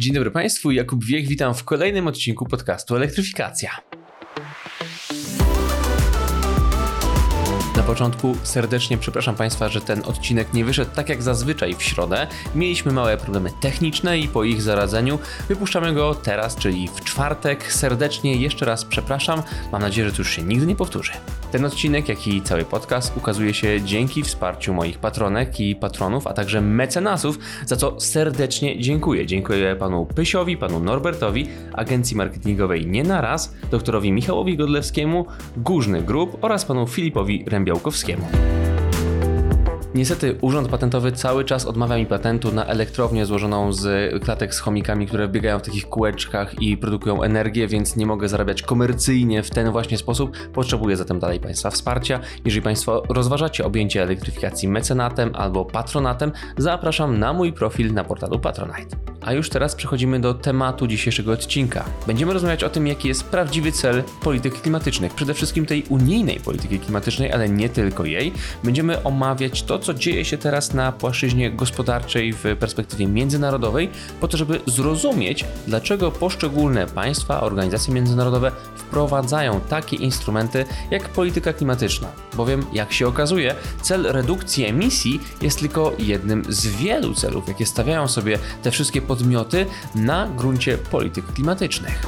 Dzień dobry Państwu, Jakub Wiech, witam w kolejnym odcinku podcastu Elektryfikacja. Na początku serdecznie przepraszam Państwa, że ten odcinek nie wyszedł tak jak zazwyczaj w środę. Mieliśmy małe problemy techniczne i po ich zaradzeniu wypuszczamy go teraz, czyli w czwartek. Serdecznie jeszcze raz przepraszam. Mam nadzieję, że to już się nigdy nie powtórzy. Ten odcinek, jak i cały podcast ukazuje się dzięki wsparciu moich patronek i patronów, a także mecenasów, za co serdecznie dziękuję. Dziękuję panu Pysiowi, panu Norbertowi, agencji marketingowej Nie na raz, doktorowi Michałowi Godlewskiemu, Górzny Grup oraz panu Filipowi Rębiałkowskiemu. Niestety Urząd Patentowy cały czas odmawia mi patentu na elektrownię złożoną z klatek z chomikami, które biegają w takich kółeczkach i produkują energię, więc nie mogę zarabiać komercyjnie w ten właśnie sposób. Potrzebuję zatem dalej Państwa wsparcia. Jeżeli Państwo rozważacie objęcie elektryfikacji mecenatem albo patronatem, zapraszam na mój profil na portalu Patronite. A już teraz przechodzimy do tematu dzisiejszego odcinka. Będziemy rozmawiać o tym, jaki jest prawdziwy cel polityk klimatycznych, przede wszystkim tej unijnej polityki klimatycznej, ale nie tylko jej. Będziemy omawiać to, co dzieje się teraz na płaszczyźnie gospodarczej w perspektywie międzynarodowej, po to, żeby zrozumieć, dlaczego poszczególne państwa, organizacje międzynarodowe wprowadzają takie instrumenty jak polityka klimatyczna. Bowiem, jak się okazuje, cel redukcji emisji jest tylko jednym z wielu celów, jakie stawiają sobie te wszystkie podmioty na gruncie polityk klimatycznych.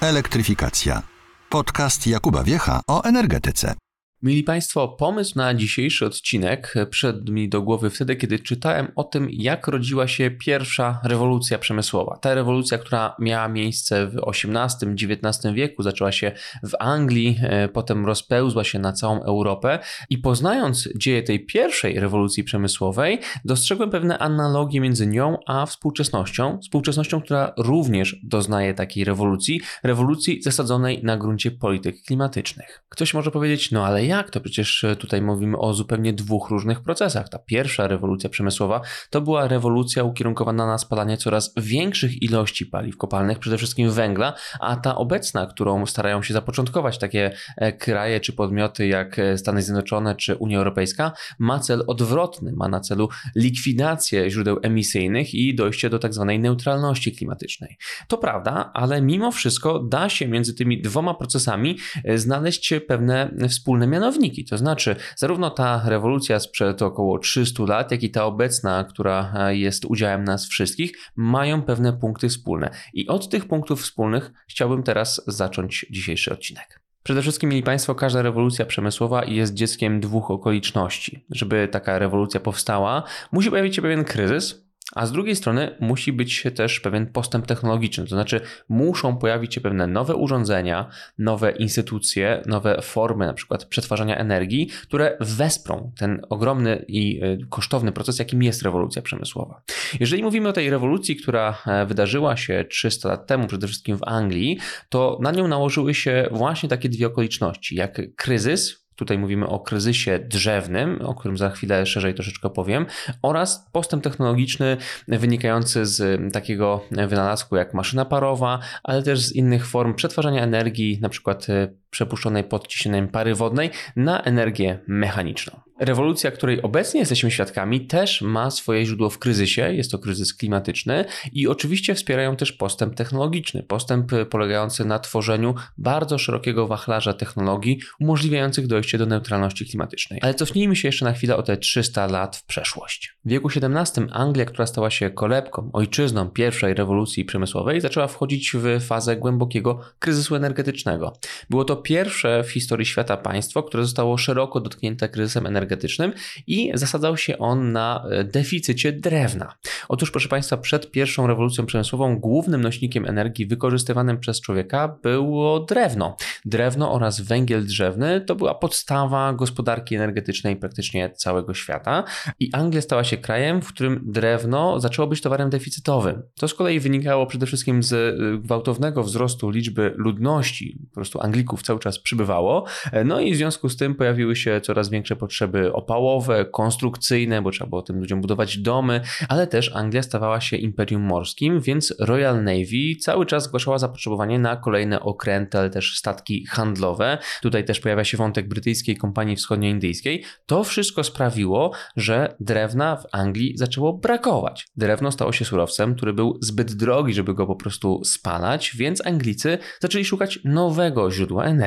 Elektryfikacja. Podcast Jakuba Wiecha o energetyce. Mili Państwo, pomysł na dzisiejszy odcinek przyszedł mi do głowy wtedy, kiedy czytałem o tym, jak rodziła się pierwsza rewolucja przemysłowa. Ta rewolucja, która miała miejsce w XVIII-XIX wieku, zaczęła się w Anglii, e, potem rozpełzła się na całą Europę i poznając dzieje tej pierwszej rewolucji przemysłowej, dostrzegłem pewne analogie między nią a współczesnością. Współczesnością, która również doznaje takiej rewolucji, rewolucji zasadzonej na gruncie polityk klimatycznych. Ktoś może powiedzieć, no ale jak to? Przecież e, tutaj mówimy o zupełnie dwóch różnych procesach. Ta pierwsza rewolucja przemysłowa to była rewolucja ukierunkowana na spalanie coraz większych ilości paliw kopalnych, przede wszystkim węgla, a ta obecna, którą starają się zapoczątkować takie e, kraje czy podmioty jak e, Stany Zjednoczone czy Unia Europejska, ma cel odwrotny, ma na celu likwidację źródeł emisyjnych i dojście do tak zwanej neutralności klimatycznej. To prawda, ale mimo wszystko da się między tymi dwoma procesami znaleźć pewne wspólne mianowniki mianowniki. To znaczy, zarówno ta rewolucja sprzed około 300 lat, jak i ta obecna, która e, jest udziałem nas wszystkich, mają pewne punkty wspólne. I od tych punktów wspólnych chciałbym teraz zacząć dzisiejszy odcinek. Przede wszystkim, mieli Państwo, każda rewolucja przemysłowa jest dzieckiem dwóch okoliczności. Żeby taka rewolucja powstała, musi pojawić się pewien kryzys, a z drugiej strony musi być też pewien postęp technologiczny, to znaczy muszą pojawić się pewne nowe urządzenia, nowe instytucje, nowe formy na przykład przetwarzania energii, które wesprą ten ogromny i e, kosztowny proces, jakim jest rewolucja przemysłowa. Jeżeli mówimy o tej rewolucji, która e, wydarzyła się 300 lat temu, przede wszystkim w Anglii, to na nią nałożyły się właśnie takie dwie okoliczności, jak kryzys, Tutaj mówimy o kryzysie drzewnym, o którym za chwilę szerzej troszeczkę powiem, oraz postęp technologiczny wynikający z takiego wynalazku jak maszyna parowa, ale też z innych form przetwarzania energii, na przykład e, przepuszczonej pod ciśnieniem pary wodnej na energię mechaniczną. Rewolucja, której obecnie jesteśmy świadkami, też ma swoje źródło w kryzysie. Jest to kryzys klimatyczny i oczywiście wspierają też postęp technologiczny. Postęp polegający na tworzeniu bardzo szerokiego wachlarza technologii umożliwiających dojście do neutralności klimatycznej. Ale cofnijmy się jeszcze na chwilę o te 300 lat w przeszłość. W wieku XVII Anglia, która stała się kolebką, ojczyzną pierwszej rewolucji przemysłowej, zaczęła wchodzić w fazę głębokiego kryzysu energetycznego. Było to pierwsze w historii świata państwo, które zostało szeroko dotknięte kryzysem energetycznym i zasadzał się on na e, deficycie drewna. Otóż, proszę Państwa, przed pierwszą rewolucją przemysłową głównym nośnikiem energii wykorzystywanym przez człowieka było drewno. Drewno oraz węgiel drzewny to była podstawa gospodarki energetycznej praktycznie całego świata i Anglia stała się krajem, w którym drewno zaczęło być towarem deficytowym. To z kolei wynikało przede wszystkim z e, gwałtownego wzrostu liczby ludności, po prostu Anglików cały czas przybywało. No i w związku z tym pojawiły się coraz większe potrzeby opałowe, konstrukcyjne, bo trzeba było tym ludziom budować domy, ale też Anglia stawała się imperium morskim, więc Royal Navy cały czas zgłaszała zapotrzebowanie na kolejne okręty, ale też statki handlowe. Tutaj też pojawia się wątek brytyjskiej kompanii wschodnioindyjskiej. To wszystko sprawiło, że drewna w Anglii zaczęło brakować. Drewno stało się surowcem, który był zbyt drogi, żeby go po prostu spalać, więc Anglicy zaczęli szukać nowego źródła energii.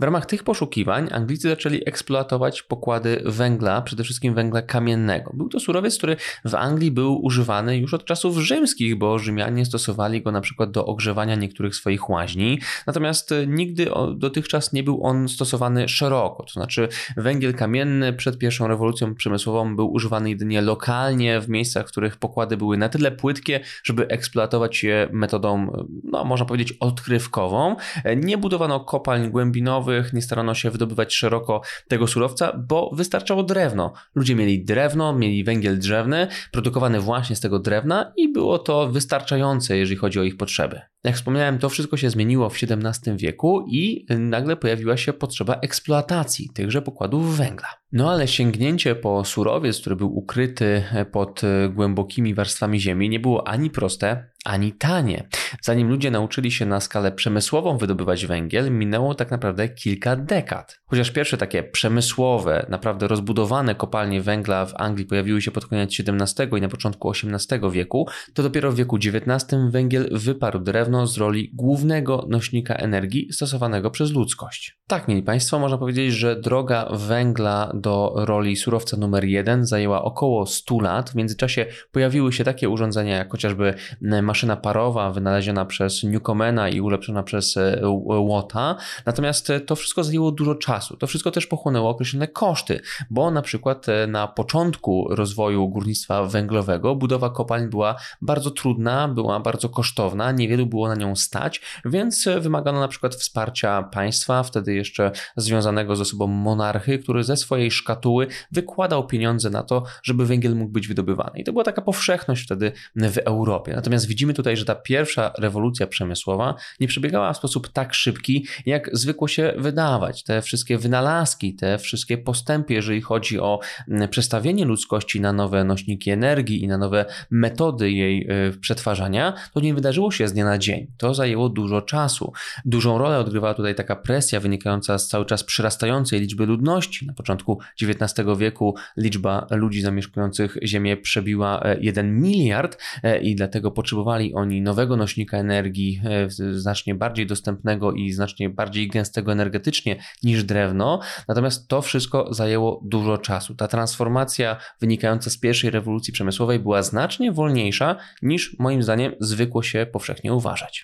W ramach tych poszukiwań Anglicy zaczęli eksploatować pokłady węgla, przede wszystkim węgla kamiennego. Był to surowiec, który w Anglii był używany już od czasów rzymskich, bo Rzymianie stosowali go na przykład do ogrzewania niektórych swoich łaźni, natomiast nigdy dotychczas nie był on stosowany szeroko, to znaczy węgiel kamienny przed pierwszą rewolucją przemysłową był używany jedynie lokalnie w miejscach, w których pokłady były na tyle płytkie, żeby eksploatować je metodą, no można powiedzieć, odkrywkową. Nie budowano kopalń głębinowych, nie starano się wydobywać szeroko tego surowca, bo wystarczało drewno. Ludzie mieli drewno, mieli węgiel drzewny, produkowany właśnie z tego drewna i było to wystarczające, jeżeli chodzi o ich potrzeby. Jak wspomniałem, to wszystko się zmieniło w XVII wieku i nagle pojawiła się potrzeba eksploatacji tychże pokładów węgla. No ale sięgnięcie po surowiec, który był ukryty pod głębokimi warstwami ziemi, nie było ani proste, ani tanie. Zanim ludzie nauczyli się na skalę przemysłową wydobywać węgiel, minęło tak naprawdę kilka dekad. Chociaż pierwsze takie przemysłowe, naprawdę rozbudowane kopalnie węgla w Anglii pojawiły się pod koniec XVII i na początku XVIII wieku, to dopiero w wieku XIX węgiel wyparł drewno z roli głównego nośnika energii stosowanego przez ludzkość. Tak, mieli Państwo, można powiedzieć, że droga węgla do roli surowca numer jeden zajęła około 100 lat. W międzyczasie pojawiły się takie urządzenia jak chociażby maszyna parowa wynaleziona przez Newcomena i ulepszona przez e, Watta. Natomiast to wszystko zajęło dużo czasu. To wszystko też pochłonęło określone koszty, bo na przykład e, na początku rozwoju górnictwa węglowego budowa kopalń była bardzo trudna, była bardzo kosztowna, niewielu było na nią stać, więc wymagano na przykład wsparcia państwa, wtedy jeszcze związanego z osobą monarchy, który ze swojej szkatuły wykładał pieniądze na to, żeby węgiel mógł być wydobywany. I to była taka powszechność wtedy w Europie. Natomiast widzimy tutaj, że ta pierwsza rewolucja przemysłowa nie przebiegała w sposób tak szybki, jak zwykło się wydawać. Te wszystkie wynalazki, te wszystkie postępy, jeżeli chodzi o mm, przestawienie ludzkości na nowe nośniki energii i na nowe metody jej y, przetwarzania, to nie wydarzyło się z dnia na dzień. To zajęło dużo czasu. Dużą rolę odgrywała tutaj taka presja wynikająca z cały czas przyrastającej liczby ludności. Na początku XIX wieku liczba ludzi zamieszkujących Ziemię przebiła 1 e, miliard e, i dlatego potrzebowali oni nowego nośnika energii, e, znacznie bardziej dostępnego i znacznie bardziej gęstego energetycznie niż drewno. Natomiast to wszystko zajęło dużo czasu. Ta transformacja wynikająca z pierwszej rewolucji przemysłowej była znacznie wolniejsza niż moim zdaniem zwykło się powszechnie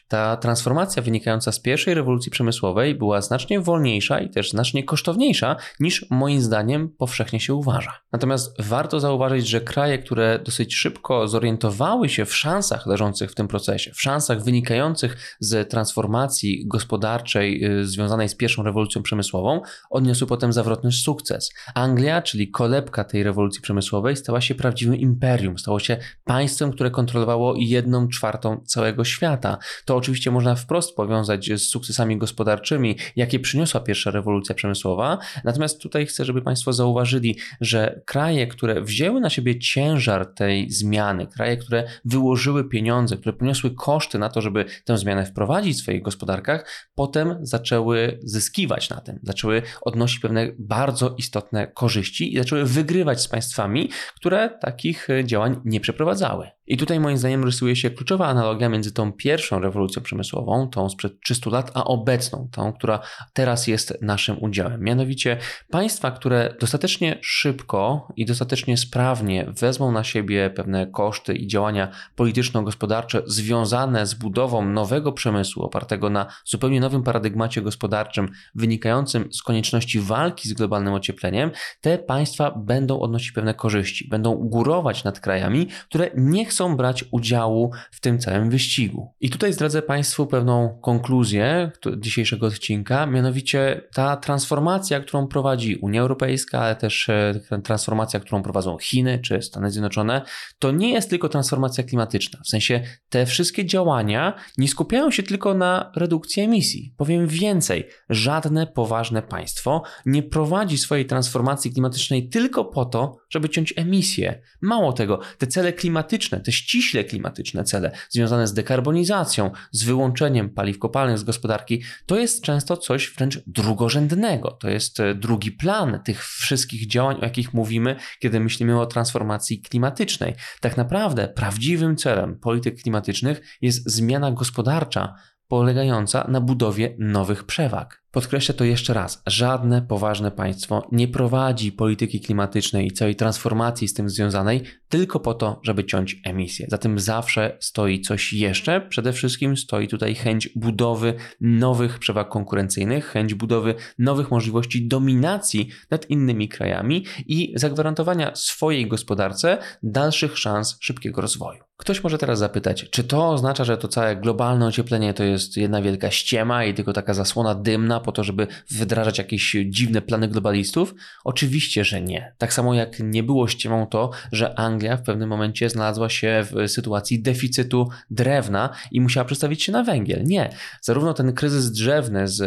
Ta transformacja wynikająca z pierwszej rewolucji przemysłowej była znacznie wolniejsza i też znacznie kosztowniejsza niż moim zdaniem powszechnie się uważa. Natomiast warto zauważyć, że kraje, które dosyć szybko zorientowały się w szansach leżących w tym procesie, w szansach wynikających z transformacji gospodarczej y, związanej z pierwszą rewolucją przemysłową, odniosły potem zawrotny sukces. Anglia, czyli kolebka tej rewolucji przemysłowej, stała się prawdziwym imperium, stało się państwem, które kontrolowało jedną czwartą całego świata. To oczywiście można wprost powiązać z sukcesami gospodarczymi, jakie przyniosła pierwsza rewolucja przemysłowa. Natomiast tutaj chcę, żeby Państwo zauważyli, że kraje, które wzięły na siebie ciężar tej zmiany, kraje, które wyłożyły pieniądze, które poniosły koszty na to, żeby tę zmianę wprowadzić w swoich gospodarkach, potem zaczęły zyskiwać na tym, zaczęły odnosić pewne bardzo istotne korzyści i zaczęły wygrywać z państwami, które takich działań nie przeprowadzały. I tutaj moim zdaniem rysuje się kluczowa analogia między tą pierwszą rewolucją przemysłową, tą sprzed 300 lat, a obecną, tą, która teraz jest naszym udziałem. Mianowicie państwa, które dostatecznie szybko i dostatecznie sprawnie wezmą na siebie pewne koszty i działania polityczno-gospodarcze związane z budową nowego przemysłu opartego na zupełnie nowym paradygmacie gospodarczym wynikającym z konieczności walki z globalnym ociepleniem, te państwa będą odnosić pewne korzyści, będą górować nad krajami, które nie chcą chcą brać udziału w tym całym wyścigu. I tutaj zdradzę Państwu pewną konkluzję dzisiejszego odcinka, mianowicie ta transformacja, którą prowadzi Unia Europejska, ale też e, transformacja, którą prowadzą Chiny czy Stany Zjednoczone, to nie jest tylko transformacja klimatyczna. W sensie te wszystkie działania nie skupiają się tylko na redukcji emisji. Powiem więcej, żadne poważne państwo nie prowadzi swojej transformacji klimatycznej tylko po to, żeby ciąć emisje. Mało tego, te cele klimatyczne, te ściśle klimatyczne cele związane z dekarbonizacją, z wyłączeniem paliw kopalnych z gospodarki, to jest często coś wręcz drugorzędnego. To jest e, drugi plan tych wszystkich działań, o jakich mówimy, kiedy myślimy o transformacji klimatycznej. Tak naprawdę prawdziwym celem polityk klimatycznych jest zmiana gospodarcza, polegająca na budowie nowych przewag. Podkreślę to jeszcze raz. Żadne poważne państwo nie prowadzi polityki klimatycznej i całej transformacji z tym związanej tylko po to, żeby ciąć emisję. Za tym zawsze stoi coś jeszcze. Przede wszystkim stoi tutaj chęć budowy nowych przewag konkurencyjnych, chęć budowy nowych możliwości dominacji nad innymi krajami i zagwarantowania swojej gospodarce dalszych szans szybkiego rozwoju. Ktoś może teraz zapytać, czy to oznacza, że to całe globalne ocieplenie to jest jedna wielka ściema i tylko taka zasłona dymna po to, żeby wdrażać jakieś dziwne plany globalistów? Oczywiście, że nie. Tak samo jak nie było ściemą to, że Anglia w pewnym momencie znalazła się w sytuacji deficytu drewna i musiała przestawić się na węgiel. Nie. Zarówno ten kryzys drzewny z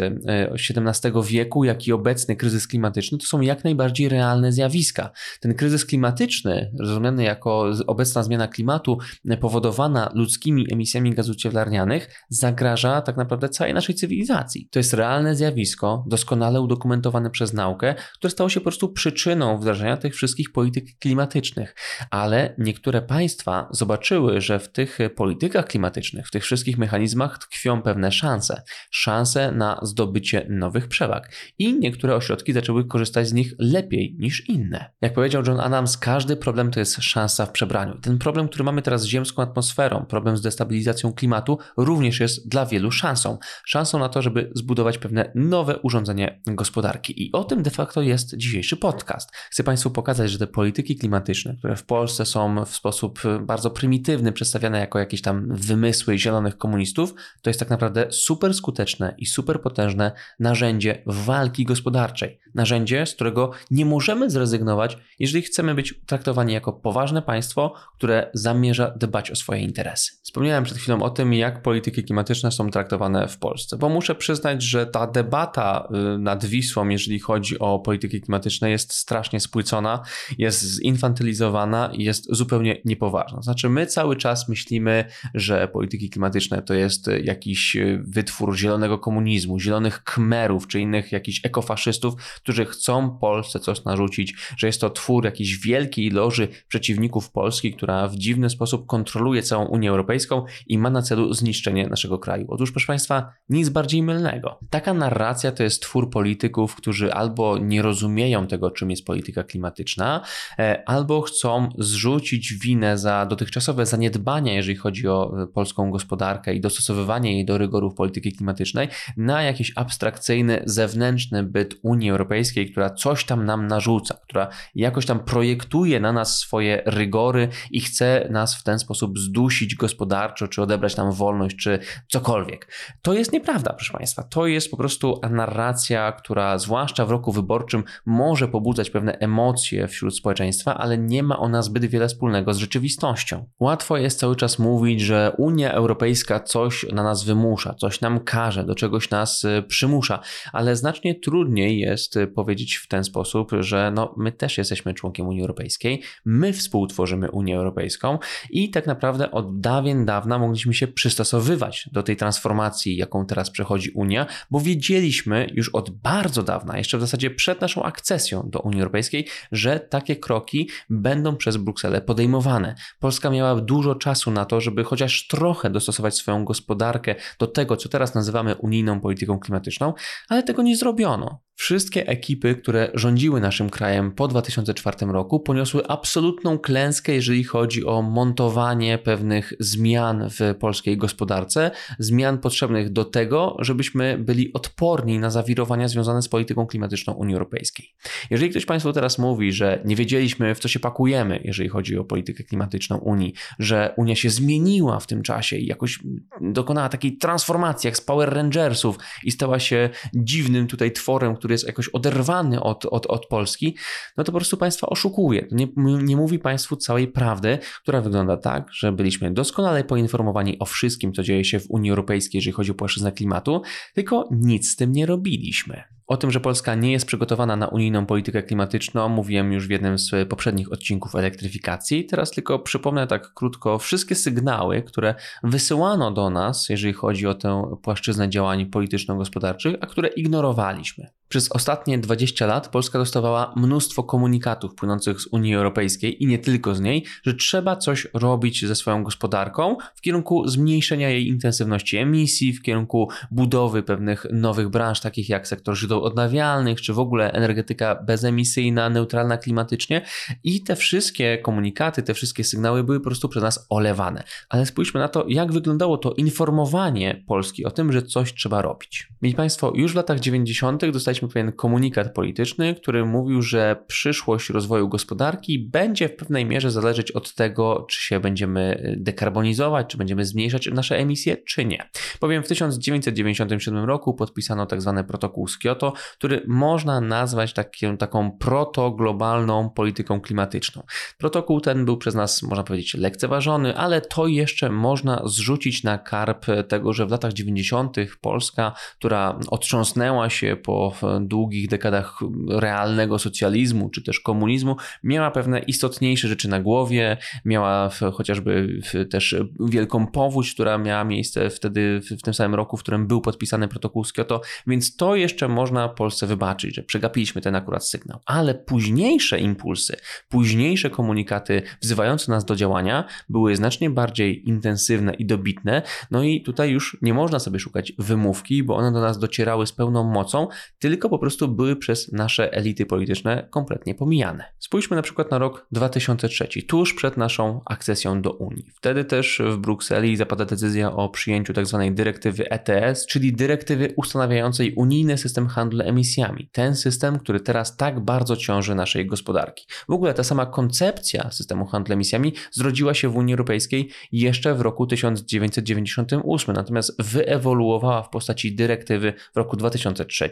XVII e, wieku, jak i obecny kryzys klimatyczny to są jak najbardziej realne zjawiska. Ten kryzys klimatyczny, rozumiany jako obecna zmiana klimatu, powodowana ludzkimi emisjami gazów cieplarnianych, zagraża tak naprawdę całej naszej cywilizacji. To jest realne zjawisko zjawisko, doskonale udokumentowane przez naukę, które stało się po prostu przyczyną wdrażania tych wszystkich polityk klimatycznych. Ale niektóre państwa zobaczyły, że w tych politykach klimatycznych, w tych wszystkich mechanizmach tkwią pewne szanse. Szanse na zdobycie nowych przewag. I niektóre ośrodki zaczęły korzystać z nich lepiej niż inne. Jak powiedział John Adams, każdy problem to jest szansa w przebraniu. Ten problem, który mamy teraz z ziemską atmosferą, problem z destabilizacją klimatu, również jest dla wielu szansą. Szansą na to, żeby zbudować pewne nowe urządzenie gospodarki. I o tym de facto jest dzisiejszy podcast. Chcę Państwu pokazać, że te polityki klimatyczne, które w Polsce są w sposób bardzo prymitywny przedstawiane jako jakieś tam wymysły zielonych komunistów, to jest tak naprawdę super skuteczne i super potężne narzędzie walki gospodarczej. Narzędzie, z którego nie możemy zrezygnować, jeżeli chcemy być traktowani jako poważne państwo, które zamierza dbać o swoje interesy. Wspomniałem przed chwilą o tym, jak polityki klimatyczne są traktowane w Polsce, bo muszę przyznać, że ta debata, debata y, nad Wisłą, jeżeli chodzi o polityki klimatyczne, jest strasznie spłycona, jest zinfantylizowana i jest zupełnie niepoważna. Znaczy, my cały czas myślimy, że polityki klimatyczne to jest jakiś wytwór zielonego komunizmu, zielonych kmerów czy innych jakichś ekofaszystów, którzy chcą Polsce coś narzucić, że jest to twór jakiejś wielkiej loży przeciwników Polski, która w dziwny sposób kontroluje całą Unię Europejską i ma na celu zniszczenie naszego kraju. Otóż, proszę Państwa, nic bardziej mylnego. Taka narracja to jest twór polityków, którzy albo nie rozumieją tego, czym jest polityka klimatyczna, e, albo chcą zrzucić winę za dotychczasowe zaniedbania, jeżeli chodzi o e, polską gospodarkę i dostosowywanie jej do rygorów polityki klimatycznej, na jakiś abstrakcyjny, zewnętrzny byt Unii Europejskiej, która coś tam nam narzuca, która jakoś tam projektuje na nas swoje rygory i chce nas w ten sposób zdusić gospodarczo, czy odebrać nam wolność, czy cokolwiek. To jest nieprawda, proszę Państwa. To jest po prostu narracja, która zwłaszcza w roku wyborczym może pobudzać pewne emocje wśród społeczeństwa, ale nie ma ona zbyt wiele wspólnego z rzeczywistością. Łatwo jest cały czas mówić, że Unia Europejska coś na nas wymusza, coś nam każe, do czegoś nas y, przymusza, ale znacznie trudniej jest y, powiedzieć w ten sposób, że no, my też jesteśmy członkiem Unii Europejskiej, my współtworzymy Unię Europejską i tak naprawdę od dawien dawna mogliśmy się przystosowywać do tej transformacji, jaką teraz przechodzi Unia, bo wiedzieli, wiedzieliśmy już od bardzo dawna, jeszcze w zasadzie przed naszą akcesją do Unii Europejskiej, że takie kroki będą przez Brukselę podejmowane. Polska miała dużo czasu na to, żeby chociaż trochę dostosować swoją gospodarkę do tego, co teraz nazywamy unijną polityką klimatyczną, ale tego nie zrobiono. Wszystkie ekipy, które rządziły naszym krajem po 2004 roku, poniosły absolutną klęskę, jeżeli chodzi o montowanie pewnych zmian w polskiej gospodarce, zmian potrzebnych do tego, żebyśmy byli odporni na zawirowania związane z polityką klimatyczną Unii Europejskiej. Jeżeli ktoś Państwu teraz mówi, że nie wiedzieliśmy, w co się pakujemy, jeżeli chodzi o politykę klimatyczną Unii, że Unia się zmieniła w tym czasie i jakoś dokonała takiej transformacji, jak z Power Rangersów i stała się dziwnym tutaj tworem, który jest jakoś oderwany od, od, od Polski, no to po prostu Państwa oszukuje. Nie, nie mówi Państwu całej prawdy, która wygląda tak, że byliśmy doskonale poinformowani o wszystkim, co dzieje się w Unii Europejskiej, jeżeli chodzi o płaszczyznę klimatu, tylko nic z tym nie robiliśmy. O tym, że Polska nie jest przygotowana na unijną politykę klimatyczną, mówiłem już w jednym z poprzednich odcinków elektryfikacji. Teraz tylko przypomnę tak krótko wszystkie sygnały, które wysyłano do nas, jeżeli chodzi o tę płaszczyznę działań polityczno-gospodarczych, a które ignorowaliśmy. Przez ostatnie 20 lat Polska dostawała mnóstwo komunikatów płynących z Unii Europejskiej i nie tylko z niej, że trzeba coś robić ze swoją gospodarką w kierunku zmniejszenia jej intensywności emisji, w kierunku budowy pewnych nowych branż, takich jak sektor odnawialnych, czy w ogóle energetyka bezemisyjna, neutralna klimatycznie. I te wszystkie komunikaty, te wszystkie sygnały były po prostu przez nas olewane. Ale spójrzmy na to, jak wyglądało to informowanie Polski o tym, że coś trzeba robić. Mieli Państwo, już w latach 90. dostaliśmy pewien komunikat polityczny, który mówił, że przyszłość rozwoju gospodarki będzie w pewnej mierze zależeć od tego, czy się będziemy dekarbonizować, czy będziemy zmniejszać nasze emisje, czy nie. Bowiem w 1997 roku podpisano tak zwany protokół z Kyoto, który można nazwać takim, taką protoglobalną polityką klimatyczną. Protokół ten był przez nas, można powiedzieć, lekceważony, ale to jeszcze można zrzucić na karp tego, że w latach 90. Polska, która otrząsnęła się po długich dekadach realnego socjalizmu czy też komunizmu, miała pewne istotniejsze rzeczy na głowie, miała chociażby też wielką powódź, która miała miejsce wtedy w tym samym roku, w którym był podpisany protokół z Kyoto, więc to jeszcze można Polsce wybaczyć, że przegapiliśmy ten akurat sygnał. Ale późniejsze impulsy, późniejsze komunikaty wzywające nas do działania były znacznie bardziej intensywne i dobitne, no i tutaj już nie można sobie szukać wymówki, bo one do nas docierały z pełną mocą, tylko tylko po prostu były przez nasze elity polityczne kompletnie pomijane. Spójrzmy na przykład na rok 2003, tuż przed naszą akcesją do Unii. Wtedy też w Brukseli zapada decyzja o przyjęciu tzw. Tak dyrektywy ETS, czyli dyrektywy ustanawiającej unijny system handlu emisjami. Ten system, który teraz tak bardzo ciąży naszej gospodarki. W ogóle ta sama koncepcja systemu handlu emisjami zrodziła się w Unii Europejskiej jeszcze w roku 1998, natomiast wyewoluowała w postaci dyrektywy w roku 2003,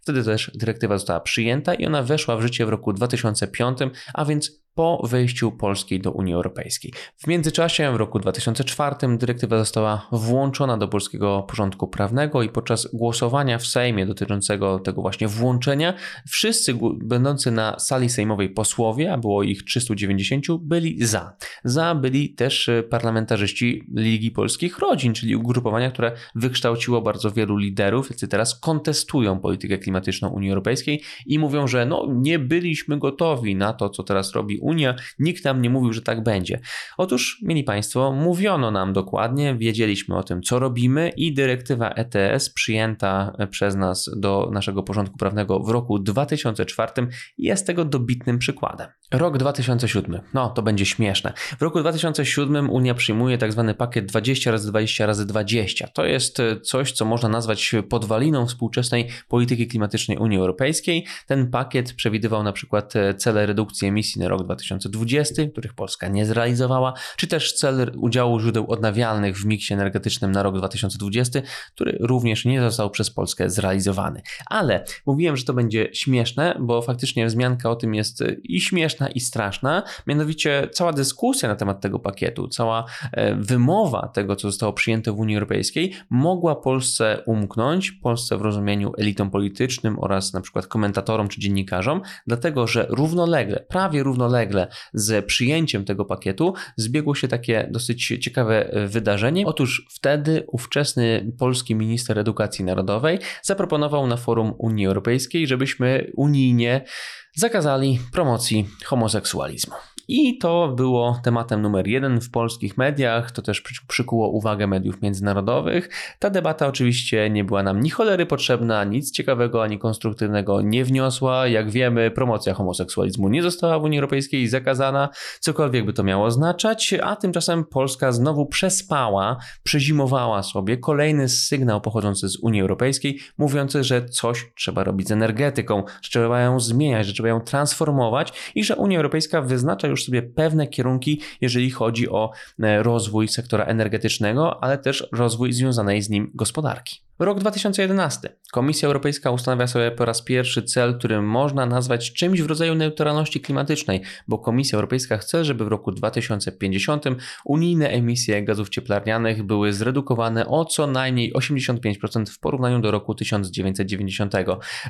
Wtedy też dyrektywa została przyjęta i ona weszła w życie w roku 2005, a więc po wejściu Polski do Unii Europejskiej. W międzyczasie, w roku 2004, dyrektywa została włączona do polskiego porządku prawnego i podczas głosowania w Sejmie dotyczącego tego właśnie włączenia, wszyscy będący na sali sejmowej posłowie, a było ich 390, byli za. Za byli też parlamentarzyści Ligi Polskich Rodzin, czyli ugrupowania, które wykształciło bardzo wielu liderów, jacy teraz kontestują politykę klimatyczną Unii Europejskiej i mówią, że no, nie byliśmy gotowi na to, co teraz robi Unia, nikt nam nie mówił, że tak będzie. Otóż, mieli Państwo, mówiono nam dokładnie, wiedzieliśmy o tym, co robimy i dyrektywa ETS przyjęta przez nas do naszego porządku prawnego w roku 2004 jest tego dobitnym przykładem. Rok 2007. No, to będzie śmieszne. W roku 2007 Unia przyjmuje tak zwany pakiet 20 razy 20 razy 20. To jest coś, co można nazwać podwaliną współczesnej polityki klimatycznej Unii Europejskiej. Ten pakiet przewidywał na przykład cele redukcji emisji na rok 2020 2020, których Polska nie zrealizowała, czy też cel udziału źródeł odnawialnych w miksie energetycznym na rok 2020, który również nie został przez Polskę zrealizowany. Ale mówiłem, że to będzie śmieszne, bo faktycznie wzmianka o tym jest i śmieszna, i straszna. Mianowicie cała dyskusja na temat tego pakietu, cała e, wymowa tego, co zostało przyjęte w Unii Europejskiej, mogła Polsce umknąć, Polsce w rozumieniu elitom politycznym oraz na przykład komentatorom czy dziennikarzom, dlatego że równolegle, prawie równolegle, równolegle z przyjęciem tego pakietu zbiegło się takie dosyć ciekawe e, wydarzenie. Otóż wtedy ówczesny polski minister edukacji narodowej zaproponował na forum Unii Europejskiej, żebyśmy unijnie zakazali promocji homoseksualizmu. I to było tematem numer jeden w polskich mediach, to też przykuło uwagę mediów międzynarodowych. Ta debata oczywiście nie była nam ni cholery potrzebna, nic ciekawego ani konstruktywnego nie wniosła. Jak wiemy, promocja homoseksualizmu nie została w Unii Europejskiej zakazana, cokolwiek by to miało oznaczać, a tymczasem Polska znowu przespała, przezimowała sobie kolejny sygnał pochodzący z Unii Europejskiej, mówiący, że coś trzeba robić z energetyką, że trzeba ją zmieniać, że trzeba ją transformować i że Unia Europejska wyznacza już sobie pewne kierunki, jeżeli chodzi o e, rozwój sektora energetycznego, ale też rozwój związanej z nim gospodarki. Rok 2011. Komisja Europejska ustanawia sobie po raz pierwszy cel, który można nazwać czymś w rodzaju neutralności klimatycznej, bo Komisja Europejska chce, żeby w roku 2050 unijne emisje gazów cieplarnianych były zredukowane o co najmniej 85% w porównaniu do roku 1990.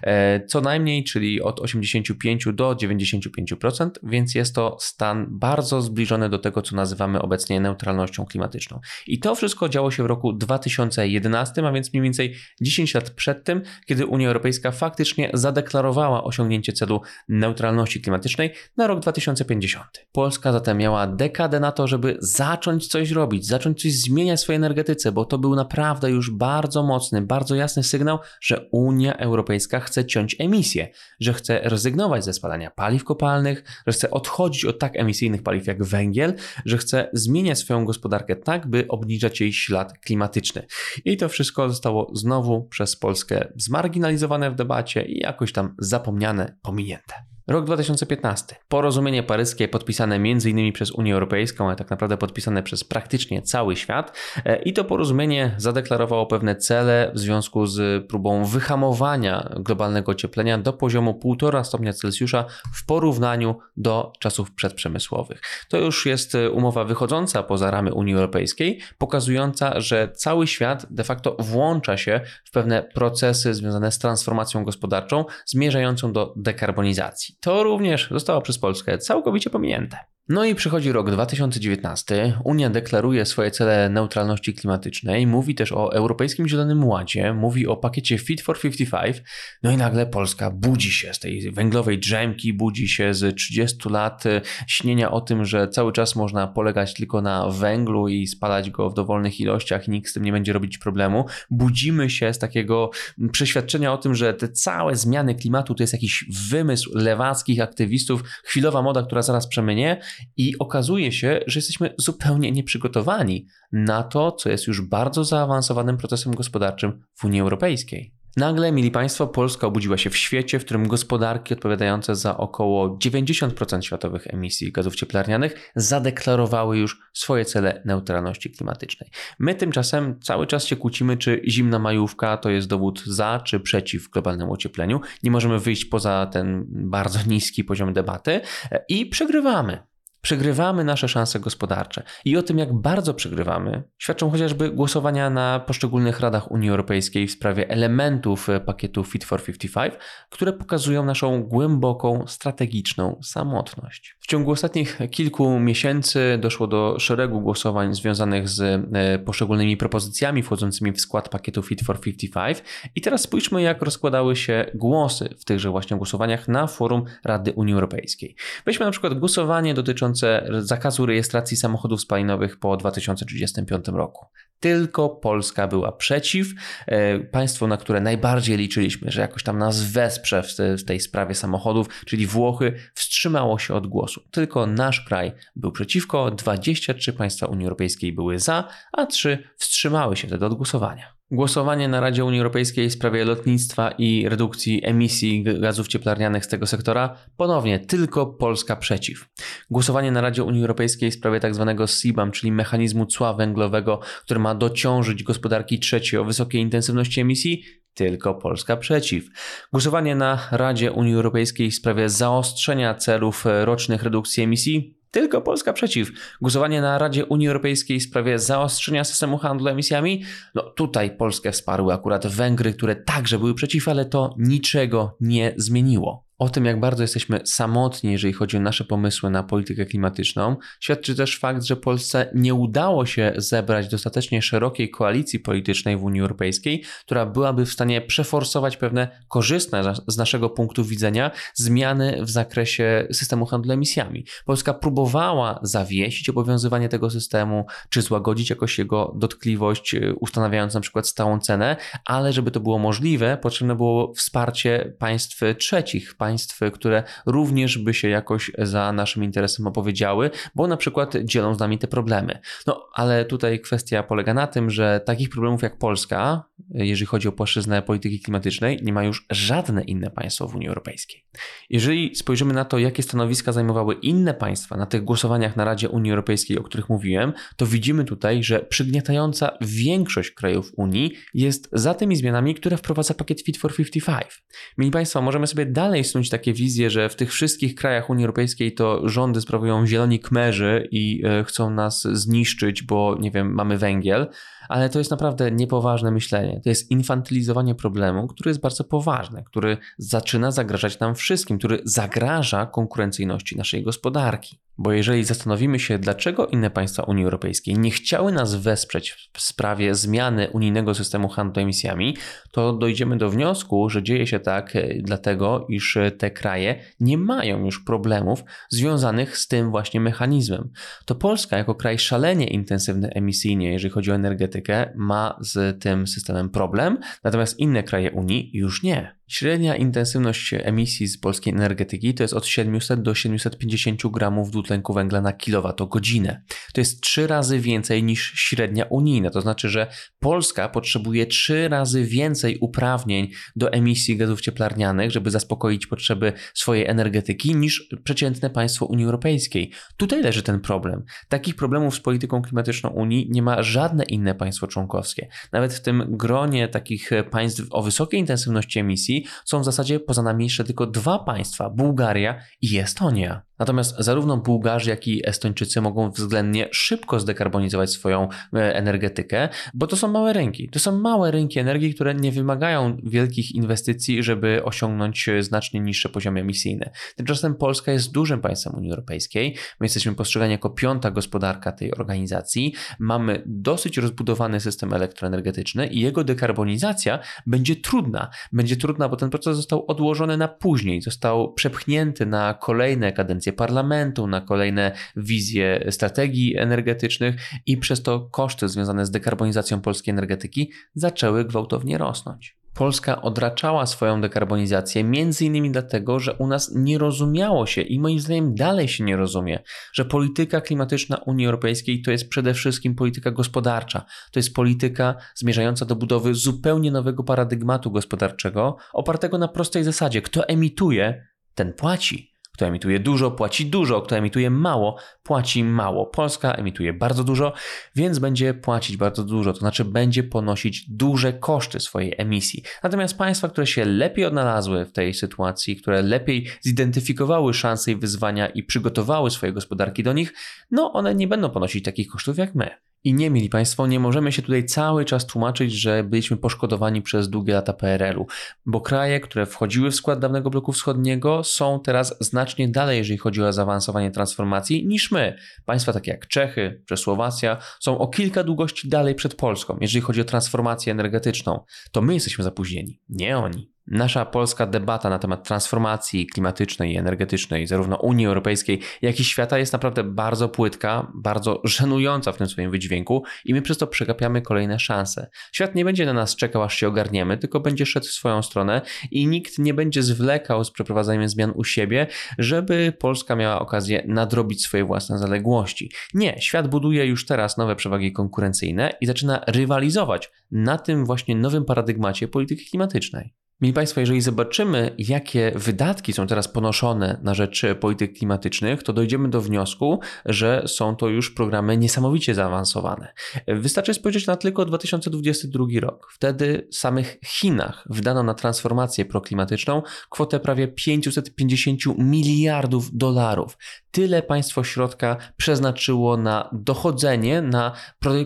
E, co najmniej, czyli od 85 do 95%, więc jest to stan bardzo zbliżony do tego, co nazywamy obecnie neutralnością klimatyczną. I to wszystko działo się w roku 2011, a więc mniej więcej więcej 10 lat przed tym, kiedy Unia Europejska faktycznie zadeklarowała osiągnięcie celu neutralności klimatycznej na rok 2050. Polska zatem miała dekadę na to, żeby zacząć coś robić, zacząć coś zmieniać w swojej energetyce, bo to był naprawdę już bardzo mocny, bardzo jasny sygnał, że Unia Europejska chce ciąć emisje, że chce rezygnować ze spalania paliw kopalnych, że chce odchodzić od tak emisyjnych paliw jak węgiel, że chce zmieniać swoją gospodarkę tak, by obniżać jej ślad klimatyczny. I to wszystko zostało znowu przez Polskę zmarginalizowane w debacie i jakoś tam zapomniane, pominięte. Rok 2015. Porozumienie paryskie podpisane m.in. przez Unię Europejską, ale tak naprawdę podpisane przez praktycznie cały świat. E, I to porozumienie zadeklarowało pewne cele w związku z próbą wyhamowania globalnego ocieplenia do poziomu 1,5 stopnia Celsjusza w porównaniu do czasów przedprzemysłowych. To już jest umowa wychodząca poza ramy Unii Europejskiej, pokazująca, że cały świat de facto włącza się w pewne procesy związane z transformacją gospodarczą zmierzającą do dekarbonizacji to również zostało przez Polskę całkowicie pominięte. No i przychodzi rok 2019. Unia deklaruje swoje cele neutralności klimatycznej, mówi też o Europejskim Zielonym Ładzie, mówi o pakiecie Fit for 55. No i nagle Polska budzi się z tej węglowej drzemki, budzi się z 30 lat e, śnienia o tym, że cały czas można polegać tylko na węglu i spalać go w dowolnych ilościach nikt z tym nie będzie robić problemu. Budzimy się z takiego przeświadczenia o tym, że te całe zmiany klimatu to jest jakiś wymysł lewackich aktywistów, chwilowa moda, która zaraz przeminie i okazuje się, że jesteśmy zupełnie nieprzygotowani na to, co jest już bardzo zaawansowanym procesem gospodarczym w Unii Europejskiej. Nagle, mili Państwo, Polska obudziła się w świecie, w którym gospodarki odpowiadające za około 90% światowych emisji gazów cieplarnianych zadeklarowały już swoje cele neutralności klimatycznej. My tymczasem cały czas się kłócimy, czy zimna majówka to jest dowód za czy przeciw globalnemu ociepleniu. Nie możemy wyjść poza ten bardzo niski poziom debaty i przegrywamy przegrywamy nasze szanse gospodarcze. I o tym, jak bardzo przegrywamy, świadczą chociażby głosowania na poszczególnych radach Unii Europejskiej w sprawie elementów e, pakietu Fit for 55, które pokazują naszą głęboką, strategiczną samotność. W ciągu ostatnich kilku miesięcy doszło do szeregu głosowań związanych z e, poszczególnymi propozycjami wchodzącymi w skład pakietu Fit for 55 i teraz spójrzmy, jak rozkładały się głosy w tychże właśnie głosowaniach na forum Rady Unii Europejskiej. Weźmy na przykład głosowanie dotyczące dotyczące zakazu rejestracji samochodów spalinowych po 2035 roku. Tylko Polska była przeciw. E, państwo, na które najbardziej liczyliśmy, że jakoś tam nas wesprze w tej sprawie samochodów, czyli Włochy, wstrzymało się od głosu. Tylko nasz kraj był przeciwko, 23 państwa Unii Europejskiej były za, a 3 wstrzymały się wtedy od głosowania. Głosowanie na Radzie Unii Europejskiej w sprawie lotnictwa i redukcji emisji gazów cieplarnianych z tego sektora ponownie tylko Polska przeciw. Głosowanie na Radzie Unii Europejskiej w sprawie tzw. Tak CBAM, czyli mechanizmu cła węglowego, który ma dociążyć gospodarki trzecie o wysokiej intensywności emisji, tylko Polska przeciw. Głosowanie na Radzie Unii Europejskiej w sprawie zaostrzenia celów rocznych redukcji emisji tylko Polska przeciw. Głosowanie na Radzie Unii Europejskiej w sprawie zaostrzenia systemu handlu emisjami. No tutaj Polskę wsparły akurat Węgry, które także były przeciw, ale to niczego nie zmieniło. O tym, jak bardzo jesteśmy samotni, jeżeli chodzi o nasze pomysły na politykę klimatyczną, świadczy też fakt, że Polsce nie udało się zebrać dostatecznie szerokiej koalicji politycznej w Unii Europejskiej, która byłaby w stanie przeforsować pewne korzystne z naszego punktu widzenia zmiany w zakresie systemu handlu emisjami. Polska próbowała zawiesić obowiązywanie tego systemu, czy złagodzić jakoś jego dotkliwość, y, ustanawiając na przykład stałą cenę, ale żeby to było możliwe, potrzebne było wsparcie państw trzecich, państw, które również by się jakoś za naszym interesem opowiedziały, bo na przykład dzielą z nami te problemy. No, ale tutaj kwestia polega na tym, że takich problemów jak Polska, jeżeli chodzi o płaszczyznę polityki klimatycznej, nie ma już żadne inne państwo w Unii Europejskiej. Jeżeli spojrzymy na to, jakie stanowiska zajmowały inne państwa na tych głosowaniach na Radzie Unii Europejskiej, o których mówiłem, to widzimy tutaj, że przygniatająca większość krajów Unii jest za tymi zmianami, które wprowadza pakiet Fit for 55. Mili Państwo, możemy sobie dalej snuć takie wizje, że w tych wszystkich krajach Unii Europejskiej to rządy sprawują zieloni kmerzy i e, chcą nas zniszczyć, bo nie wiem, mamy węgiel, ale to jest naprawdę niepoważne myślenie. To jest infantylizowanie problemu, który jest bardzo poważny, który zaczyna zagrażać nam wszystkim, który zagraża konkurencyjności naszej gospodarki. Bo jeżeli zastanowimy się, dlaczego inne państwa Unii Europejskiej nie chciały nas wesprzeć w sprawie zmiany unijnego systemu handlu emisjami, to dojdziemy do wniosku, że dzieje się tak e, dlatego, iż te kraje nie mają już problemów związanych z tym właśnie mechanizmem. To Polska, jako kraj szalenie intensywny emisyjnie, jeżeli chodzi o energetykę, ma z tym systemem problem, natomiast inne kraje Unii już nie. Średnia intensywność emisji z polskiej energetyki to jest od 700 do 750 gramów dwutlenku węgla na kilowatogodzinę. To jest trzy razy więcej niż średnia unijna. To znaczy, że Polska potrzebuje trzy razy więcej uprawnień do emisji gazów cieplarnianych, żeby zaspokoić potrzeby swojej energetyki, niż przeciętne państwo Unii Europejskiej. Tutaj leży ten problem. Takich problemów z polityką klimatyczną Unii nie ma żadne inne państwo członkowskie. Nawet w tym gronie takich państw o wysokiej intensywności emisji są w zasadzie poza nami jeszcze tylko dwa państwa Bułgaria i Estonia. Natomiast zarówno Bułgarzy, jak i Estończycy mogą względnie szybko zdekarbonizować swoją e, energetykę, bo to są małe rynki. To są małe rynki energii, które nie wymagają wielkich inwestycji, żeby osiągnąć znacznie niższe poziomy emisyjne. Tymczasem Polska jest dużym państwem Unii Europejskiej. My jesteśmy postrzegani jako piąta gospodarka tej organizacji. Mamy dosyć rozbudowany system elektroenergetyczny i jego dekarbonizacja będzie trudna. Będzie trudna, bo ten proces został odłożony na później, został przepchnięty na kolejne kadencje parlamentu, na kolejne wizje strategii energetycznych i przez to koszty związane z dekarbonizacją polskiej energetyki zaczęły gwałtownie rosnąć. Polska odraczała swoją dekarbonizację między innymi dlatego, że u nas nie rozumiało się i moim zdaniem dalej się nie rozumie, że polityka klimatyczna Unii Europejskiej to jest przede wszystkim polityka gospodarcza. To jest polityka zmierzająca do budowy zupełnie nowego paradygmatu gospodarczego, opartego na prostej zasadzie: kto emituje, ten płaci. Kto emituje dużo, płaci dużo, kto emituje mało, płaci mało. Polska emituje bardzo dużo, więc będzie płacić bardzo dużo, to znaczy będzie ponosić duże koszty swojej emisji. Natomiast państwa, które się lepiej odnalazły w tej sytuacji, które lepiej zidentyfikowały szanse i wyzwania i przygotowały swoje gospodarki do nich, no one nie będą ponosić takich kosztów jak my. I nie, mieli Państwo, nie możemy się tutaj cały czas tłumaczyć, że byliśmy poszkodowani przez długie lata PRL-u, bo kraje, które wchodziły w skład dawnego bloku wschodniego, są teraz znacznie dalej, jeżeli chodzi o zaawansowanie transformacji, niż my. Państwa takie jak Czechy czy Słowacja są o kilka długości dalej przed Polską, jeżeli chodzi o transformację energetyczną. To my jesteśmy zapóźnieni, nie oni. Nasza polska debata na temat transformacji klimatycznej i energetycznej, zarówno Unii Europejskiej, jak i świata, jest naprawdę bardzo płytka, bardzo żenująca w tym swoim wydźwięku i my przez to przegapiamy kolejne szanse. Świat nie będzie na nas czekał, aż się ogarniemy, tylko będzie szedł w swoją stronę i nikt nie będzie zwlekał z przeprowadzaniem zmian u siebie, żeby Polska miała okazję nadrobić swoje własne zaległości. Nie, świat buduje już teraz nowe przewagi konkurencyjne i zaczyna rywalizować na tym właśnie nowym paradygmacie polityki klimatycznej. Mili Państwo, jeżeli zobaczymy, jakie wydatki są teraz ponoszone na rzecz polityk klimatycznych, to dojdziemy do wniosku, że są to już programy niesamowicie zaawansowane. Wystarczy spojrzeć na tylko 2022 rok. Wtedy w samych Chinach wydano na transformację proklimatyczną kwotę prawie 550 miliardów dolarów. Tyle państwo środka przeznaczyło na dochodzenie, na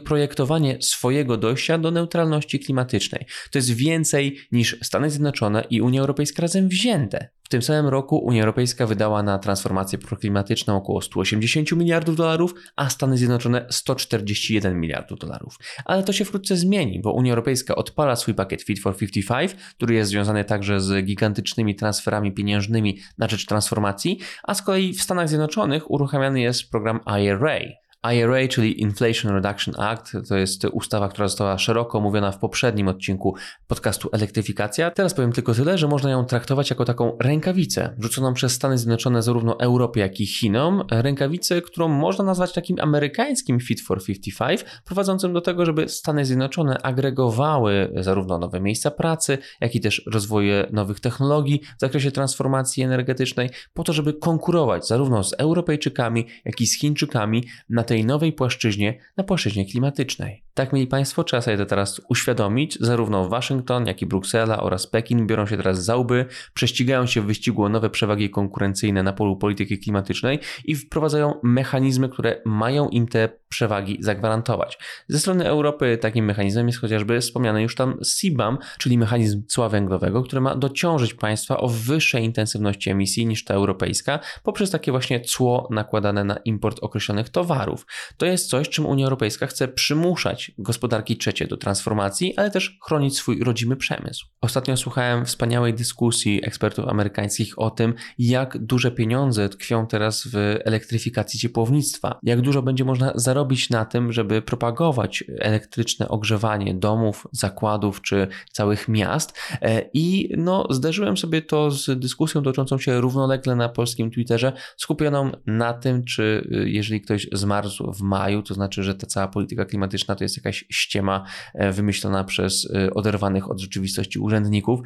projektowanie swojego dojścia do neutralności klimatycznej. To jest więcej niż Stany Zjednoczone Zjednoczone i Unia Europejska razem wzięte. W tym samym roku Unia Europejska wydała na transformację proklimatyczną około 180 miliardów dolarów, a Stany Zjednoczone 141 miliardów dolarów. Ale to się wkrótce zmieni, bo Unia Europejska odpala swój pakiet Fit for 55, który jest związany także z gigantycznymi transferami pieniężnymi na rzecz transformacji, a z kolei w Stanach Zjednoczonych uruchamiany jest program IRA, IRA, czyli Inflation Reduction Act, to jest ustawa, która została szeroko omówiona w poprzednim odcinku podcastu Elektryfikacja. Teraz powiem tylko tyle, że można ją traktować jako taką rękawicę, rzuconą przez Stany Zjednoczone zarówno Europie, jak i Chinom. Rękawicę, którą można nazwać takim amerykańskim Fit for 55, prowadzącym do tego, żeby Stany Zjednoczone agregowały zarówno nowe miejsca pracy, jak i też rozwoje nowych technologii w zakresie transformacji energetycznej, po to, żeby konkurować zarówno z Europejczykami, jak i z Chińczykami na tej nowej płaszczyźnie, na płaszczyźnie klimatycznej. Tak, mieli Państwo, trzeba sobie to teraz uświadomić. Zarówno Waszyngton, jak i Bruksela oraz Pekin biorą się teraz za łby, prześcigają się w wyścigu o nowe przewagi konkurencyjne na polu polityki klimatycznej i wprowadzają mechanizmy, które mają im te przewagi zagwarantować. Ze strony Europy takim mechanizmem jest chociażby wspomniany już tam CBAM, czyli mechanizm cła węglowego, który ma dociążyć państwa o wyższej intensywności emisji niż ta europejska poprzez takie właśnie cło nakładane na import określonych towarów. To jest coś, czym Unia Europejska chce przymuszać gospodarki trzecie do transformacji, ale też chronić swój rodzimy przemysł. Ostatnio słuchałem wspaniałej dyskusji ekspertów amerykańskich o tym, jak duże pieniądze tkwią teraz w elektryfikacji ciepłownictwa, jak dużo będzie można zarobić na tym, żeby propagować elektryczne ogrzewanie domów, zakładów czy całych miast. E, I no, zderzyłem sobie to z dyskusją toczącą się równolegle na polskim Twitterze, skupioną na tym, czy y, jeżeli ktoś zmarzł w maju, to znaczy, że ta cała polityka klimatyczna to jest jakaś ściema e, wymyślona przez e, oderwanych od rzeczywistości urzędników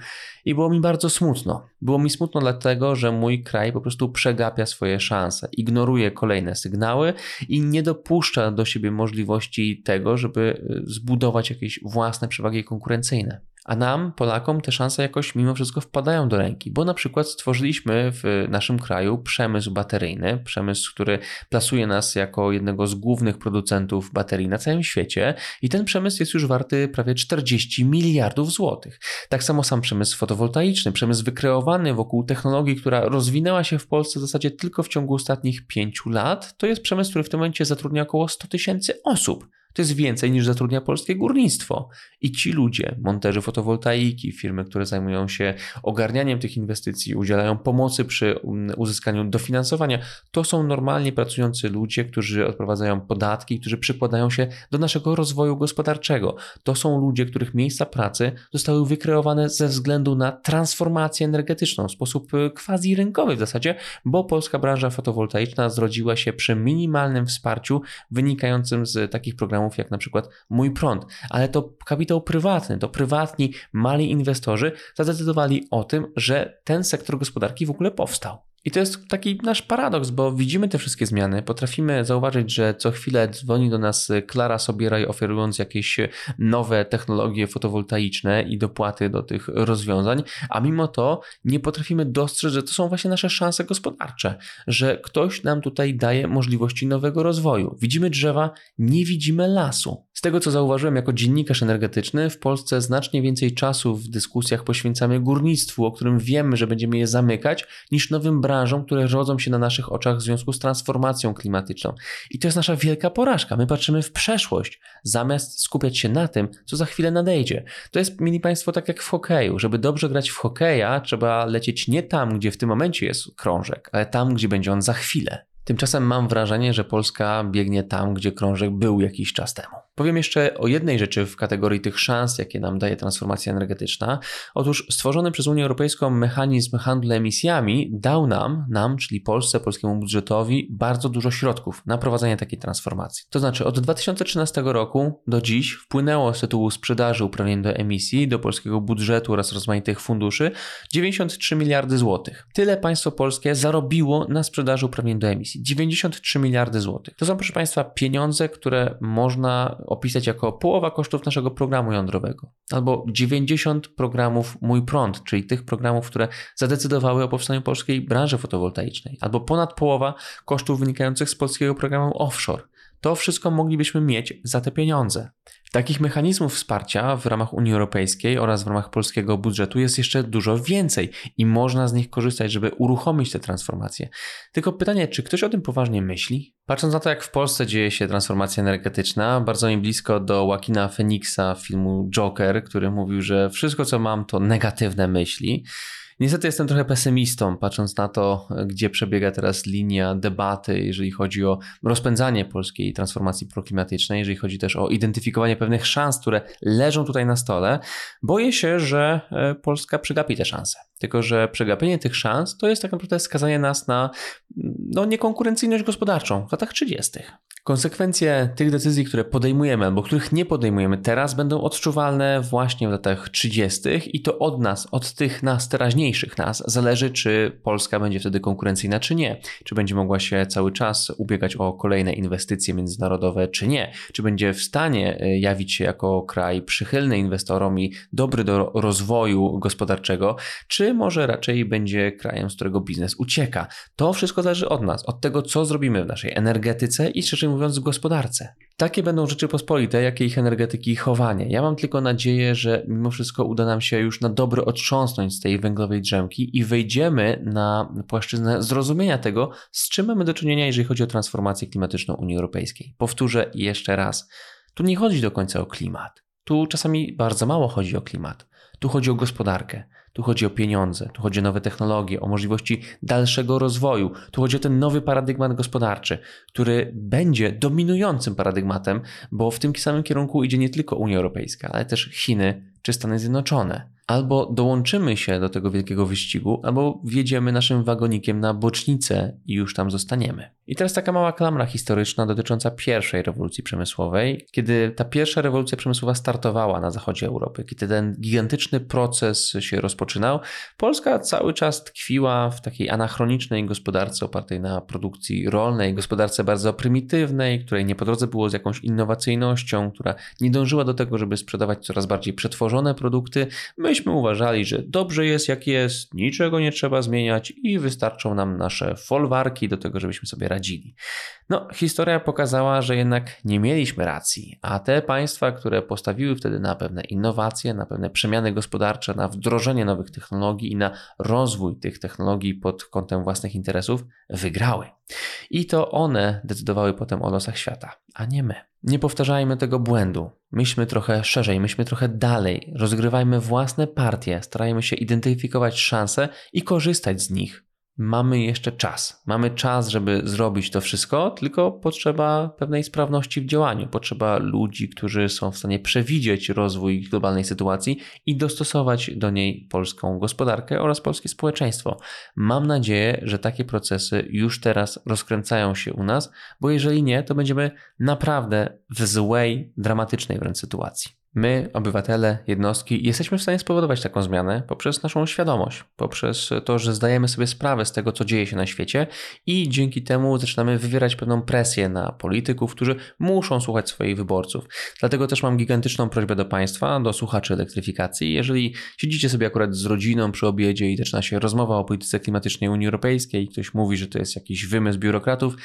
i było mi bardzo smutno. Było mi smutno dlatego, że mój kraj po prostu przegapia swoje szanse, ignoruje kolejne sygnały i nie dopuszcza do siebie możliwości tego, żeby e, zbudować jakieś własne przewagi konkurencyjne. A nam, Polakom, te szanse jakoś mimo wszystko wpadają do ręki, bo na przykład stworzyliśmy w naszym kraju przemysł bateryjny, przemysł, który plasuje nas jako jednego z głównych producentów baterii na całym świecie i ten przemysł jest już warty prawie 40 miliardów złotych. Tak samo sam przemysł fotowoltaiczny, przemysł wykreowany wokół technologii, która rozwinęła się w Polsce w zasadzie tylko w ciągu ostatnich pięciu lat, to jest przemysł, który w tym momencie zatrudnia około 100 tysięcy osób. To jest więcej niż zatrudnia polskie górnictwo. I ci ludzie, monterzy fotowoltaiki, firmy, które zajmują się ogarnianiem tych inwestycji, udzielają pomocy przy um, uzyskaniu dofinansowania, to są normalnie pracujący ludzie, którzy odprowadzają podatki, którzy przykładają się do naszego rozwoju gospodarczego. To są ludzie, których miejsca pracy zostały wykreowane ze względu na transformację energetyczną w sposób y, quasi rynkowy w zasadzie, bo polska branża fotowoltaiczna zrodziła się przy minimalnym wsparciu wynikającym z takich programów programów jak na przykład Mój Prąd, ale to kapitał prywatny, to prywatni, mali inwestorzy zadecydowali o tym, że ten sektor gospodarki w ogóle powstał. I to jest taki nasz paradoks, bo widzimy te wszystkie zmiany, potrafimy zauważyć, że co chwilę dzwoni do nas Klara Sobieraj oferując jakieś nowe technologie fotowoltaiczne i dopłaty do tych rozwiązań, a mimo to nie potrafimy dostrzec, że to są właśnie nasze szanse gospodarcze, że ktoś nam tutaj daje możliwości nowego rozwoju. Widzimy drzewa, nie widzimy lasu. Z tego co zauważyłem jako dziennikarz energetyczny, w Polsce znacznie więcej czasu w dyskusjach poświęcamy górnictwu, o którym wiemy, że będziemy je zamykać, niż nowym branżom które rodzą się na naszych oczach w związku z transformacją klimatyczną. I to jest nasza wielka porażka. My patrzymy w przeszłość, zamiast skupiać się na tym, co za chwilę nadejdzie. To jest, mili Państwo, tak jak w hokeju. Żeby dobrze grać w hokeja, trzeba lecieć nie tam, gdzie w tym momencie jest krążek, ale tam, gdzie będzie on za chwilę. Tymczasem mam wrażenie, że Polska biegnie tam, gdzie krążek był jakiś czas temu. Powiem jeszcze o jednej rzeczy w kategorii tych szans, jakie nam daje transformacja energetyczna. Otóż stworzony przez Unię Europejską mechanizm handlu emisjami dał nam, nam, czyli Polsce, polskiemu budżetowi, bardzo dużo środków na prowadzenie takiej transformacji. To znaczy od 2013 roku do dziś wpłynęło z tytułu sprzedaży uprawnień do emisji do polskiego budżetu oraz rozmaitych funduszy 93 miliardy złotych. Tyle państwo polskie zarobiło na sprzedaży uprawnień do emisji. 93 miliardy złotych. To są, proszę Państwa, pieniądze, które można opisać jako połowa kosztów naszego programu jądrowego, albo 90 programów Mój Prąd, czyli tych programów, które zadecydowały o powstaniu polskiej branży fotowoltaicznej, albo ponad połowa kosztów wynikających z polskiego programu offshore. To wszystko moglibyśmy mieć za te pieniądze. Takich mechanizmów wsparcia w ramach Unii Europejskiej oraz w ramach polskiego budżetu jest jeszcze dużo więcej i można z nich korzystać, żeby uruchomić tę transformację. Tylko pytanie, czy ktoś o tym poważnie myśli? Patrząc na to, jak w Polsce dzieje się transformacja energetyczna, bardzo mi blisko do Joaquina Phoenixa filmu Joker, który mówił, że wszystko co mam to negatywne myśli. Niestety jestem trochę pesymistą, patrząc na to, gdzie przebiega teraz linia debaty, jeżeli chodzi o rozpędzanie polskiej transformacji proklimatycznej, jeżeli chodzi też o identyfikowanie pewnych szans, które leżą tutaj na stole. Boję się, że e, Polska przegapi te szanse. Tylko, że przegapienie tych szans to jest tak naprawdę skazanie nas na no, niekonkurencyjność gospodarczą w latach 30. Konsekwencje tych decyzji, które podejmujemy albo których nie podejmujemy teraz, będą odczuwalne właśnie w latach 30. i to od nas, od tych nas, teraźniejszych nas, zależy, czy Polska będzie wtedy konkurencyjna, czy nie. Czy będzie mogła się cały czas ubiegać o kolejne inwestycje międzynarodowe, czy nie. Czy będzie w stanie e, jawić się jako kraj przychylny inwestorom i dobry do rozwoju gospodarczego, czy może raczej będzie krajem, z którego biznes ucieka. To wszystko zależy od nas, od tego, co zrobimy w naszej energetyce i szczerze mówiąc gospodarce. Takie będą rzeczy pospolite, jakie ich energetyki i chowanie. Ja mam tylko nadzieję, że mimo wszystko uda nam się już na dobre otrząsnąć z tej węglowej drzemki i wejdziemy na płaszczyznę zrozumienia tego, z czym mamy do czynienia, jeżeli chodzi o transformację klimatyczną Unii Europejskiej. Powtórzę jeszcze raz. Tu nie chodzi do końca o klimat. Tu czasami bardzo mało chodzi o klimat. Tu chodzi o gospodarkę. Tu chodzi o pieniądze, tu chodzi o nowe technologie, o możliwości dalszego rozwoju. Tu chodzi o ten nowy paradygmat gospodarczy, który będzie dominującym paradygmatem, bo w tym samym kierunku idzie nie tylko Unia Europejska, ale też Chiny czy Stany Zjednoczone. Albo dołączymy się do tego wielkiego wyścigu, albo wjedziemy naszym wagonikiem na bocznicę i już tam zostaniemy. I teraz taka mała klamra historyczna dotycząca pierwszej rewolucji przemysłowej. Kiedy ta pierwsza rewolucja przemysłowa startowała na zachodzie Europy, kiedy ten gigantyczny proces się rozpoczynał, Polska cały czas tkwiła w takiej anachronicznej gospodarce opartej na produkcji rolnej, gospodarce bardzo prymitywnej, której nie po drodze było z jakąś innowacyjnością, która nie dążyła do tego, żeby sprzedawać coraz bardziej przetworzone produkty. Myśmy uważali, że dobrze jest jak jest, niczego nie trzeba zmieniać i wystarczą nam nasze folwarki do tego, żebyśmy sobie radzili. No, historia pokazała, że jednak nie mieliśmy racji, a te państwa, które postawiły wtedy na pewne innowacje, na pewne przemiany gospodarcze, na wdrożenie nowych technologii i na rozwój tych technologii pod kątem własnych interesów, wygrały. I to one decydowały potem o losach świata, a nie my. Nie powtarzajmy tego błędu. Myślmy trochę szerzej, myślmy trochę dalej, rozgrywajmy własne partie, starajmy się identyfikować szanse i korzystać z nich mamy jeszcze czas. Mamy czas, żeby zrobić to wszystko, tylko potrzeba pewnej sprawności w działaniu. Potrzeba ludzi, którzy są w stanie przewidzieć rozwój globalnej sytuacji i dostosować do niej polską gospodarkę oraz polskie społeczeństwo. Mam nadzieję, że takie procesy już teraz rozkręcają się u nas, bo jeżeli nie, to będziemy naprawdę w złej, dramatycznej wręcz sytuacji. My, obywatele, jednostki, jesteśmy w stanie spowodować taką zmianę poprzez naszą świadomość, poprzez to, że zdajemy sobie sprawę z tego, co dzieje się na świecie i dzięki temu zaczynamy wywierać pewną presję na polityków, którzy muszą słuchać swoich wyborców. Dlatego też mam gigantyczną prośbę do Państwa, do słuchaczy elektryfikacji. Jeżeli siedzicie sobie akurat z rodziną przy obiedzie i zaczyna się rozmowa o polityce klimatycznej Unii Europejskiej i ktoś mówi, że to jest jakiś wymysł biurokratów,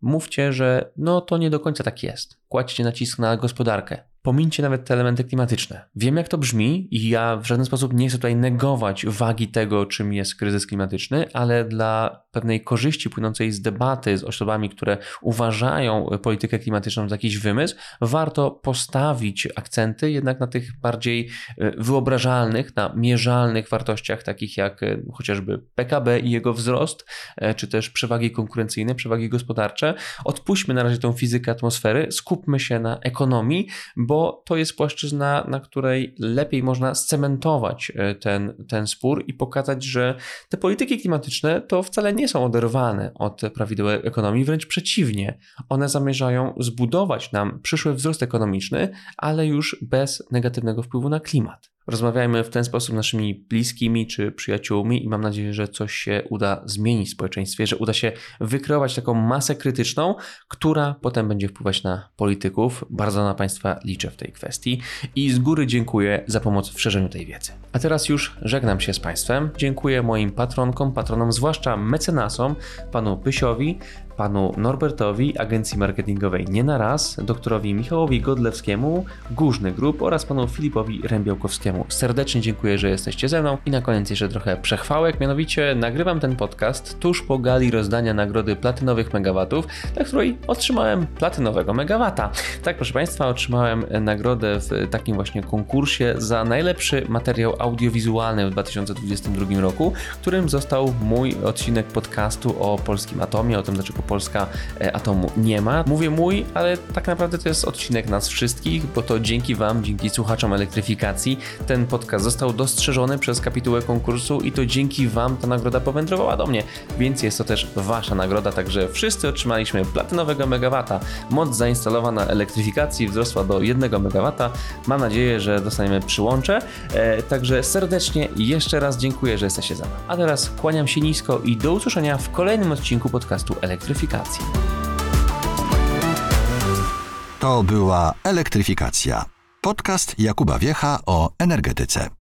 mówcie, że no to nie do końca tak jest. Kładźcie nacisk na gospodarkę Pomińcie nawet te elementy klimatyczne. Wiem, jak to brzmi, i ja w żaden sposób nie chcę tutaj negować wagi tego, czym jest kryzys klimatyczny, ale dla pewnej korzyści płynącej z debaty z osobami, które uważają politykę klimatyczną za jakiś wymysł, warto postawić akcenty jednak na tych bardziej e, wyobrażalnych, na mierzalnych wartościach, takich jak e, chociażby PKB i jego wzrost, e, czy też przewagi konkurencyjne, przewagi gospodarcze. Odpuśćmy na razie tą fizykę atmosfery, skupmy się na ekonomii, bo to jest płaszczyzna, na której lepiej można scementować ten, ten spór i pokazać, że te polityki klimatyczne to wcale nie są oderwane od prawideł ekonomii, wręcz przeciwnie. One zamierzają zbudować nam przyszły wzrost ekonomiczny, ale już bez negatywnego wpływu na klimat. Rozmawiajmy w ten sposób z naszymi bliskimi czy przyjaciółmi i mam nadzieję, że coś się uda zmienić w społeczeństwie, że uda się wykreować taką masę krytyczną, która potem będzie wpływać na polityków. Bardzo na Państwa liczę w tej kwestii i z góry dziękuję za pomoc w szerzeniu tej wiedzy. A teraz już żegnam się z Państwem. Dziękuję moim patronkom, patronom, zwłaszcza mecenasom, panu Pysiowi, panu Norbertowi, agencji marketingowej Nie na raz, doktorowi Michałowi Godlewskiemu, Górzny Grup oraz panu Filipowi Rębiałkowskiemu. Serdecznie dziękuję, że jesteście ze mną i na koniec jeszcze trochę przechwałek, mianowicie nagrywam ten podcast tuż po gali rozdania nagrody platynowych megawatów, dla której otrzymałem platynowego megawata. Tak, proszę Państwa, otrzymałem nagrodę w takim właśnie konkursie za najlepszy materiał audiowizualny w 2022 roku, którym został mój odcinek podcastu o polskim atomie, o tym dlaczego Polska e, atomu nie ma. Mówię mój, ale tak naprawdę to jest odcinek nas wszystkich, bo to dzięki Wam, dzięki słuchaczom elektryfikacji ten podcast został dostrzeżony przez kapitułę konkursu i to dzięki Wam ta nagroda powędrowała do mnie, więc jest to też Wasza nagroda, także wszyscy otrzymaliśmy platynowego megawata. Moc zainstalowana elektryfikacji wzrosła do 1 megawata. Mam nadzieję, że dostaniemy przyłącze, e, także serdecznie jeszcze raz dziękuję, że jesteście za mną. A teraz kłaniam się nisko i do usłyszenia w kolejnym odcinku podcastu Elektryfikacji. To była Elektryfikacja. Podcast Jakuba Wiecha o energetyce.